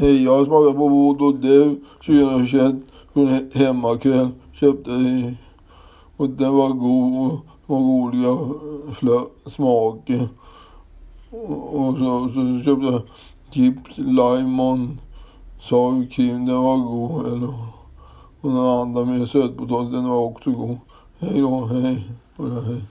Hej, jag smakar på Voodoo Dev 2021 från Hemmakväll. Köpte i och den var god och var olika smaker. Och, och så, så köpte jag chips, limon, sour cream, den var god. Eller, och den andra med sötpotatis, den var också god. Hej då, hej. hej.